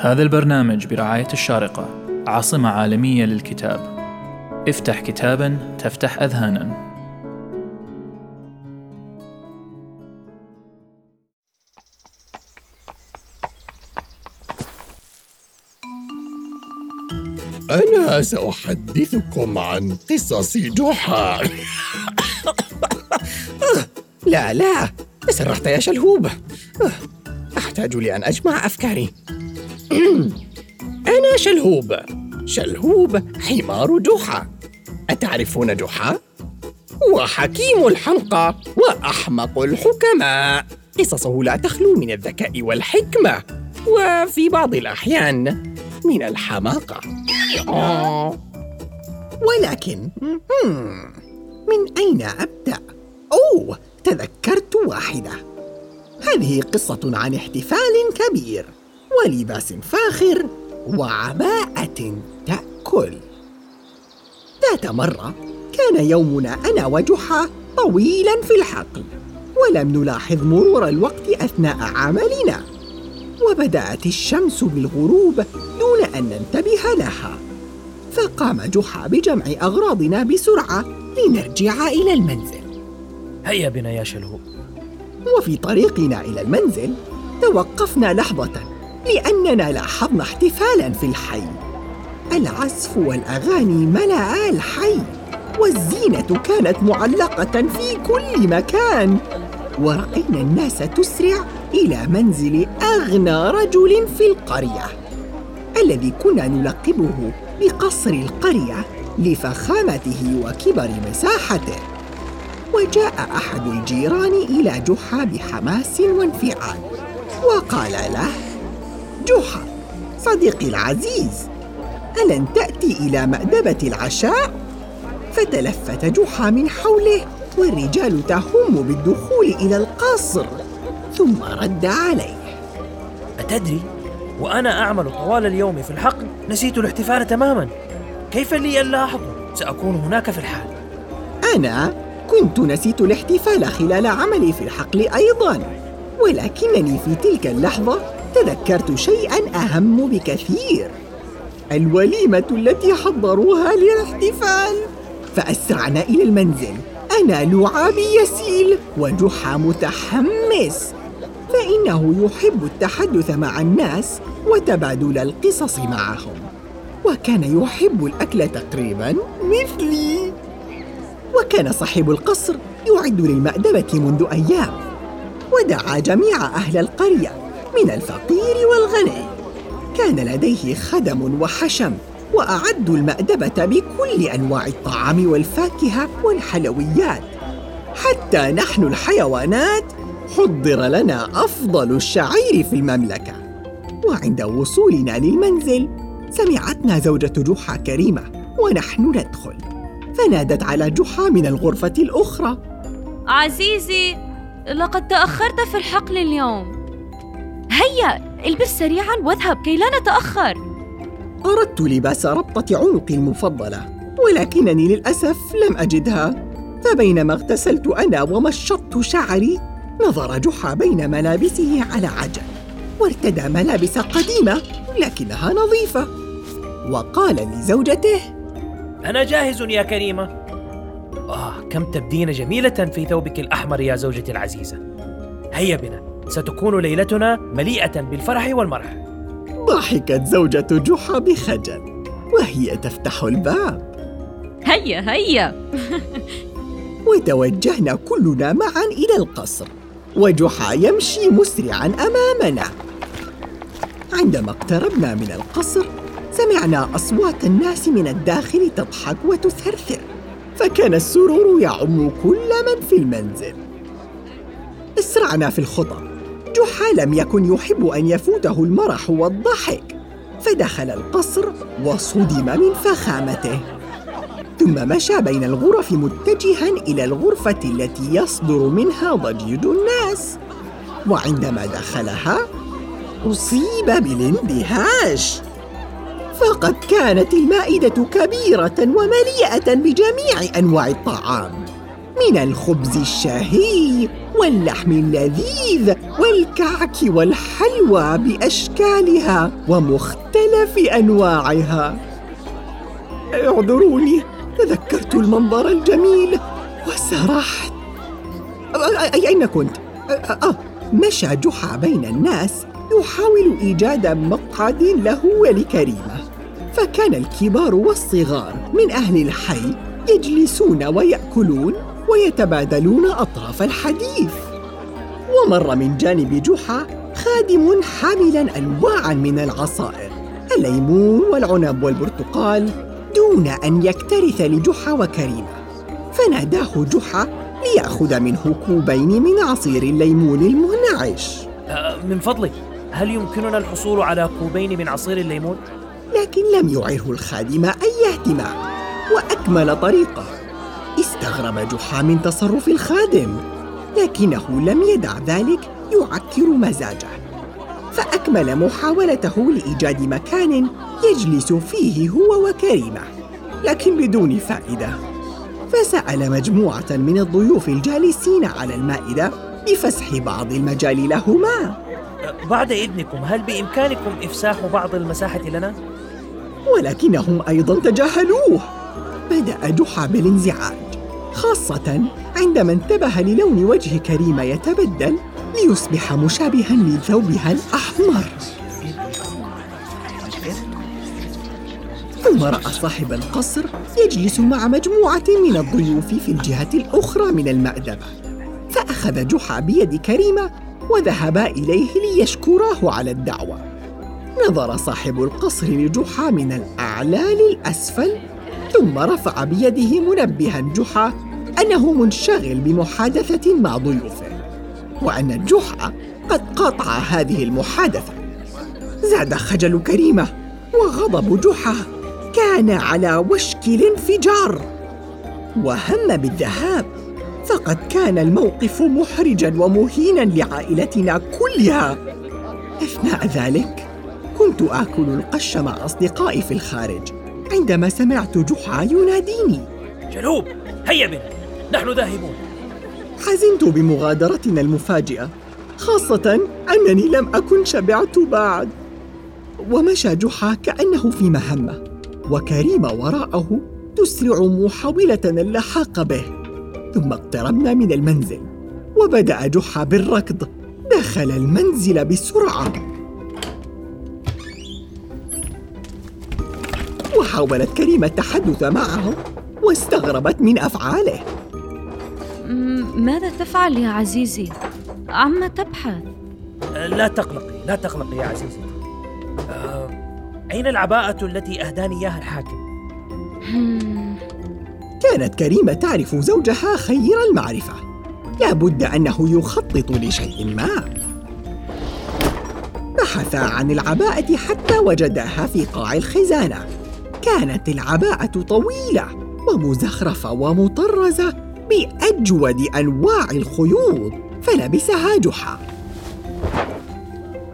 هذا البرنامج برعاية الشارقة عاصمة عالمية للكتاب. افتح كتابا تفتح أذهانا. أنا سأحدثكم عن قصص جحا. لا لا تسرحت يا شلهوب. أحتاج لأن أجمع أفكاري. أنا شلهوب. شلهوب حمار جحا. أتعرفون جحا؟ هو حكيم الحمقى وأحمق الحكماء. قصصه لا تخلو من الذكاء والحكمة وفي بعض الأحيان من الحماقة. ولكن من أين أبدأ؟ أوه تذكرت واحدة. هذه قصة عن احتفال كبير. ولباس فاخر وعباءة تأكل. ذات مرة كان يومنا أنا وجحا طويلا في الحقل ولم نلاحظ مرور الوقت أثناء عملنا وبدأت الشمس بالغروب دون أن ننتبه لها. فقام جحا بجمع أغراضنا بسرعة لنرجع إلى المنزل. هيا بنا يا شلهوب وفي طريقنا إلى المنزل توقفنا لحظة. لأننا لاحظنا احتفالا في الحي. العزف والأغاني ملأ الحي والزينة كانت معلقة في كل مكان. ورأينا الناس تسرع إلى منزل أغنى رجل في القرية الذي كنا نلقبه بقصر القرية لفخامته وكبر مساحته. وجاء أحد الجيران إلى جحا بحماس وانفعال وقال له جحا صديقي العزيز ألن تأتي إلى مأدبة العشاء؟ فتلفت جحا من حوله والرجال تهم بالدخول إلى القصر ثم رد عليه. أتدري؟ وأنا أعمل طوال اليوم في الحقل نسيت الاحتفال تماما. كيف لي أن لاحظه سأكون هناك في الحال. أنا كنت نسيت الاحتفال خلال عملي في الحقل أيضا ولكنني في تلك اللحظة تذكرت شيئا أهم بكثير. الوليمة التي حضروها للاحتفال فأسرعنا إلى المنزل. أنا لعابي يسيل وجحا متحمس. فإنه يحب التحدث مع الناس وتبادل القصص معهم. وكان يحب الأكل تقريبا مثلي. وكان صاحب القصر يعد للمأدبة منذ أيام. ودعا جميع أهل القرية. من الفقير والغني. كان لديه خدم وحشم وأعدوا المأدبة بكل أنواع الطعام والفاكهة والحلويات. حتى نحن الحيوانات حضر لنا أفضل الشعير في المملكة. وعند وصولنا للمنزل سمعتنا زوجة جحا كريمة ونحن ندخل. فنادت على جحا من الغرفة الأخرى. عزيزي لقد تأخرت في الحقل اليوم. هيا البس سريعا واذهب كي لا نتأخر. أردت لباس ربطة عنقي المفضلة ولكنني للأسف لم أجدها. فبينما اغتسلت أنا ومشطت شعري نظر جحا بين ملابسه على عجل وارتدى ملابس قديمة لكنها نظيفة. وقال لزوجته أنا جاهز يا كريمة. آه كم تبدين جميلة في ثوبك الأحمر يا زوجتي العزيزة. هيا بنا. ستكون ليلتنا مليئة بالفرح والمرح. ضحكت زوجة جحا بخجل وهي تفتح الباب. هيا هيا. وتوجهنا كلنا معا إلى القصر وجحا يمشي مسرعا أمامنا. عندما اقتربنا من القصر سمعنا أصوات الناس من الداخل تضحك وتثرثر فكان السرور يعم كل من في المنزل. اسرعنا في الخطى. جحا لم يكن يحب أن يفوته المرح والضحك فدخل القصر وصدم من فخامته. ثم مشى بين الغرف متجها إلى الغرفة التي يصدر منها ضجيج الناس. وعندما دخلها أصيب بالاندهاش فقد كانت المائدة كبيرة ومليئة بجميع أنواع الطعام من الخبز الشهي واللحم اللذيذ والكعك والحلوى بأشكالها ومختلف أنواعها اعذروني تذكرت المنظر الجميل وسرحت أين كنت؟ آه مشى جحا بين الناس يحاول إيجاد مقعد له ولكريمة فكان الكبار والصغار من أهل الحي يجلسون ويأكلون ويتبادلون أطراف الحديث. ومر من جانب جحا خادم حاملا أنواعا من العصائر الليمون والعنب والبرتقال دون أن يكترث لجحا وكريمة. فناداه جحا ليأخذ منه كوبين من عصير الليمون المنعش. أه، من فضلك هل يمكننا الحصول على كوبين من عصير الليمون؟ لكن لم يعره الخادم أي اهتمام وأكمل طريقه. استغرب جحا من تصرف الخادم لكنه لم يدع ذلك يعكر مزاجه. فأكمل محاولته لإيجاد مكان يجلس فيه هو وكريمة لكن بدون فائدة. فسأل مجموعة من الضيوف الجالسين على المائدة بفسح بعض المجال لهما. بعد إذنكم هل بإمكانكم إفساح بعض المساحة لنا؟ ولكنهم أيضا تجاهلوه. بدأ جحا بالانزعاج. خاصة عندما انتبه للون وجه كريمة يتبدل ليصبح مشابها لثوبها الأحمر. ثم رأى صاحب القصر يجلس مع مجموعة من الضيوف في الجهة الأخرى من المأدبة فأخذ جحا بيد كريمة وذهبا إليه ليشكراه على الدعوة. نظر صاحب القصر لجحا من الأعلى للأسفل ثم رفع بيده منبها جحا أنه منشغل بمحادثة مع ضيوفه وأن جحا قد قطع هذه المحادثة. زاد خجل كريمة وغضب جحا كان على وشك الانفجار. وهم بالذهاب فقد كان الموقف محرجا ومهينا لعائلتنا كلها. أثناء ذلك كنت آكل القش مع أصدقائي في الخارج عندما سمعت جحا يناديني. جنوب هيا بنا. نحن ذاهبون. حزنت بمغادرتنا المفاجئة خاصة أنني لم أكن شبعت بعد. ومشى جحا كأنه في مهمة وكريمه وراءه تسرع محاوله اللحاق به. ثم اقتربنا من المنزل وبدأ جحا بالركض دخل المنزل بسرعة. وحاولت كريمة التحدث معه واستغربت من أفعاله. ماذا تفعل يا عزيزي؟ عما تبحث؟ لا تقلقي لا تقلقي يا عزيزي. آه، أين العباءة التي أهداني إياها الحاكم؟ كانت كريمة تعرف زوجها خير المعرفة. لا بد أنه يخطط لشيء ما. بحثا عن العباءة حتى وجداها في قاع الخزانة. كانت العباءة طويلة ومزخرفة ومطرزة. بأجود أنواع الخيوط فلبسها جحا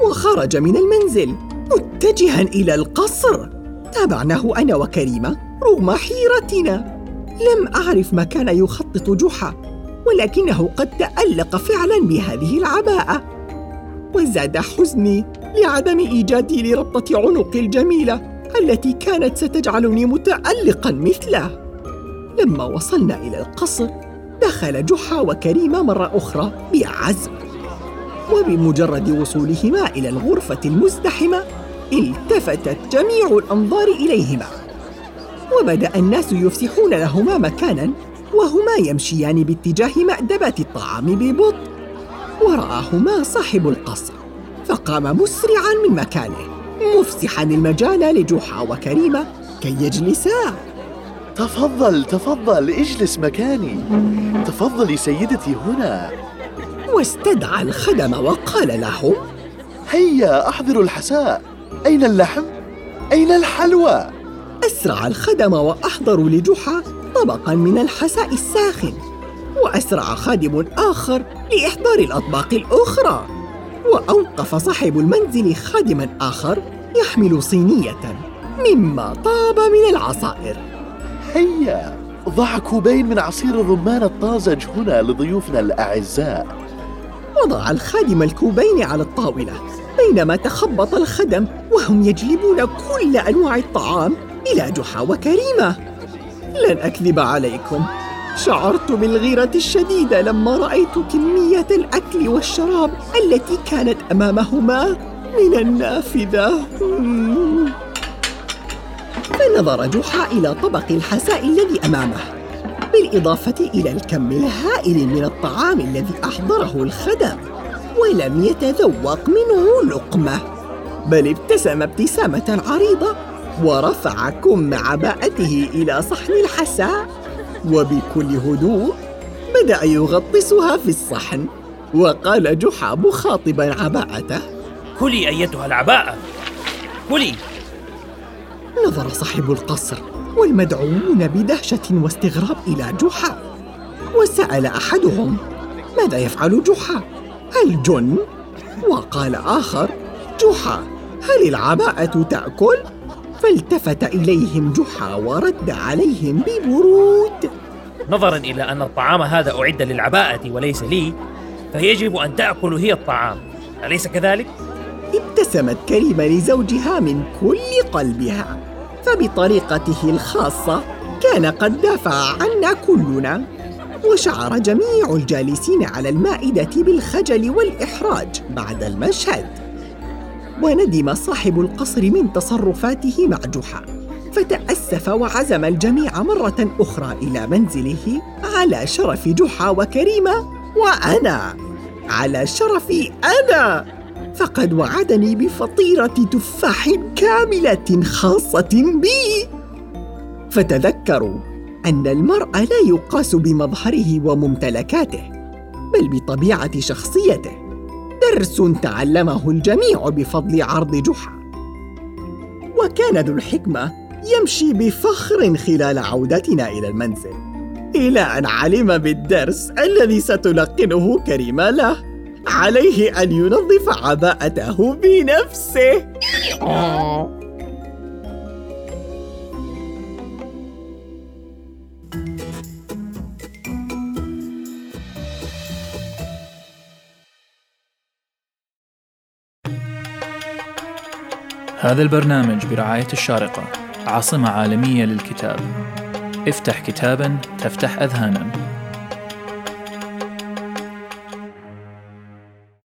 وخرج من المنزل متجها إلى القصر. تابعناه أنا وكريمة رغم حيرتنا. لم أعرف ما كان يخطط جحا ولكنه قد تألق فعلا بهذه العباءة. وزاد حزني لعدم إيجادي لربطة عنقي الجميلة التي كانت ستجعلني متألقا مثله. لما وصلنا إلى القصر دخل جحا وكريمة مرة أخرى بعزم وبمجرد وصولهما إلى الغرفة المزدحمة التفتت جميع الأنظار إليهما وبدأ الناس يفسحون لهما مكانا وهما يمشيان باتجاه مأدبة الطعام ببطء ورآهما صاحب القصر فقام مسرعا من مكانه مفسحا المجال لجحا وكريمة كي يجلسا. تفضل تفضل اجلس مكاني. تفضلي سيدتي هنا. واستدعى الخدم وقال لهم هيا احضروا الحساء. أين اللحم؟ أين الحلوى؟ أسرع الخدم واحضروا لجحا طبقا من الحساء الساخن. وأسرع خادم آخر لإحضار الأطباق الأخرى. وأوقف صاحب المنزل خادما آخر يحمل صينية مما طاب من العصائر. هيا ضع كوبين من عصير الرمان الطازج هنا لضيوفنا الأعزاء. وضع الخادم الكوبين على الطاولة بينما تخبط الخدم وهم يجلبون كل أنواع الطعام إلى جحا وكريمة. لن أكذب عليكم شعرت بالغيرة الشديدة لما رأيت كمية الأكل والشراب التي كانت أمامهما من النافذة. فنظر جحا إلى طبق الحساء الذي أمامه بالإضافة إلى الكم الهائل من الطعام الذي أحضره الخدم ولم يتذوق منه لقمة بل ابتسم ابتسامة عريضة ورفع كم عباءته إلى صحن الحساء وبكل هدوء بدأ يغطسها في الصحن وقال جحا مخاطبا عباءته كلي أيتها العباءة. كلي نظر صاحب القصر والمدعوون بدهشة واستغراب إلى جحا وسأل أحدهم ماذا يفعل جحا؟ هل جن؟ وقال آخر جحا هل العباءة تأكل؟ فالتفت إليهم جحا ورد عليهم ببرود نظرا إلى أن الطعام هذا أعد للعباءة وليس لي فيجب أن تأكل هي الطعام أليس كذلك؟ ابتسمت كريمة لزوجها من كل قلبها فبطريقته الخاصة كان قد دافع عنا كلنا. وشعر جميع الجالسين على المائدة بالخجل والإحراج بعد المشهد. وندم صاحب القصر من تصرفاته مع جحا فتأسف وعزم الجميع مرة أخرى إلى منزله على شرف جحا وكريمة وأنا على شرفي أنا. فقد وعدني بفطيرة تفاح كاملة خاصة بي. فتذكروا أن المرء لا يقاس بمظهره وممتلكاته بل بطبيعة شخصيته. درس تعلمه الجميع بفضل عرض جحا. وكان ذو الحكمة يمشي بفخر خلال عودتنا إلى المنزل. إلى أن علم بالدرس الذي ستلقنه كريمة له. عليه أن ينظف عباءته بنفسه. هذا البرنامج برعاية الشارقة عاصمة عالمية للكتاب. افتح كتابا تفتح أذهانا.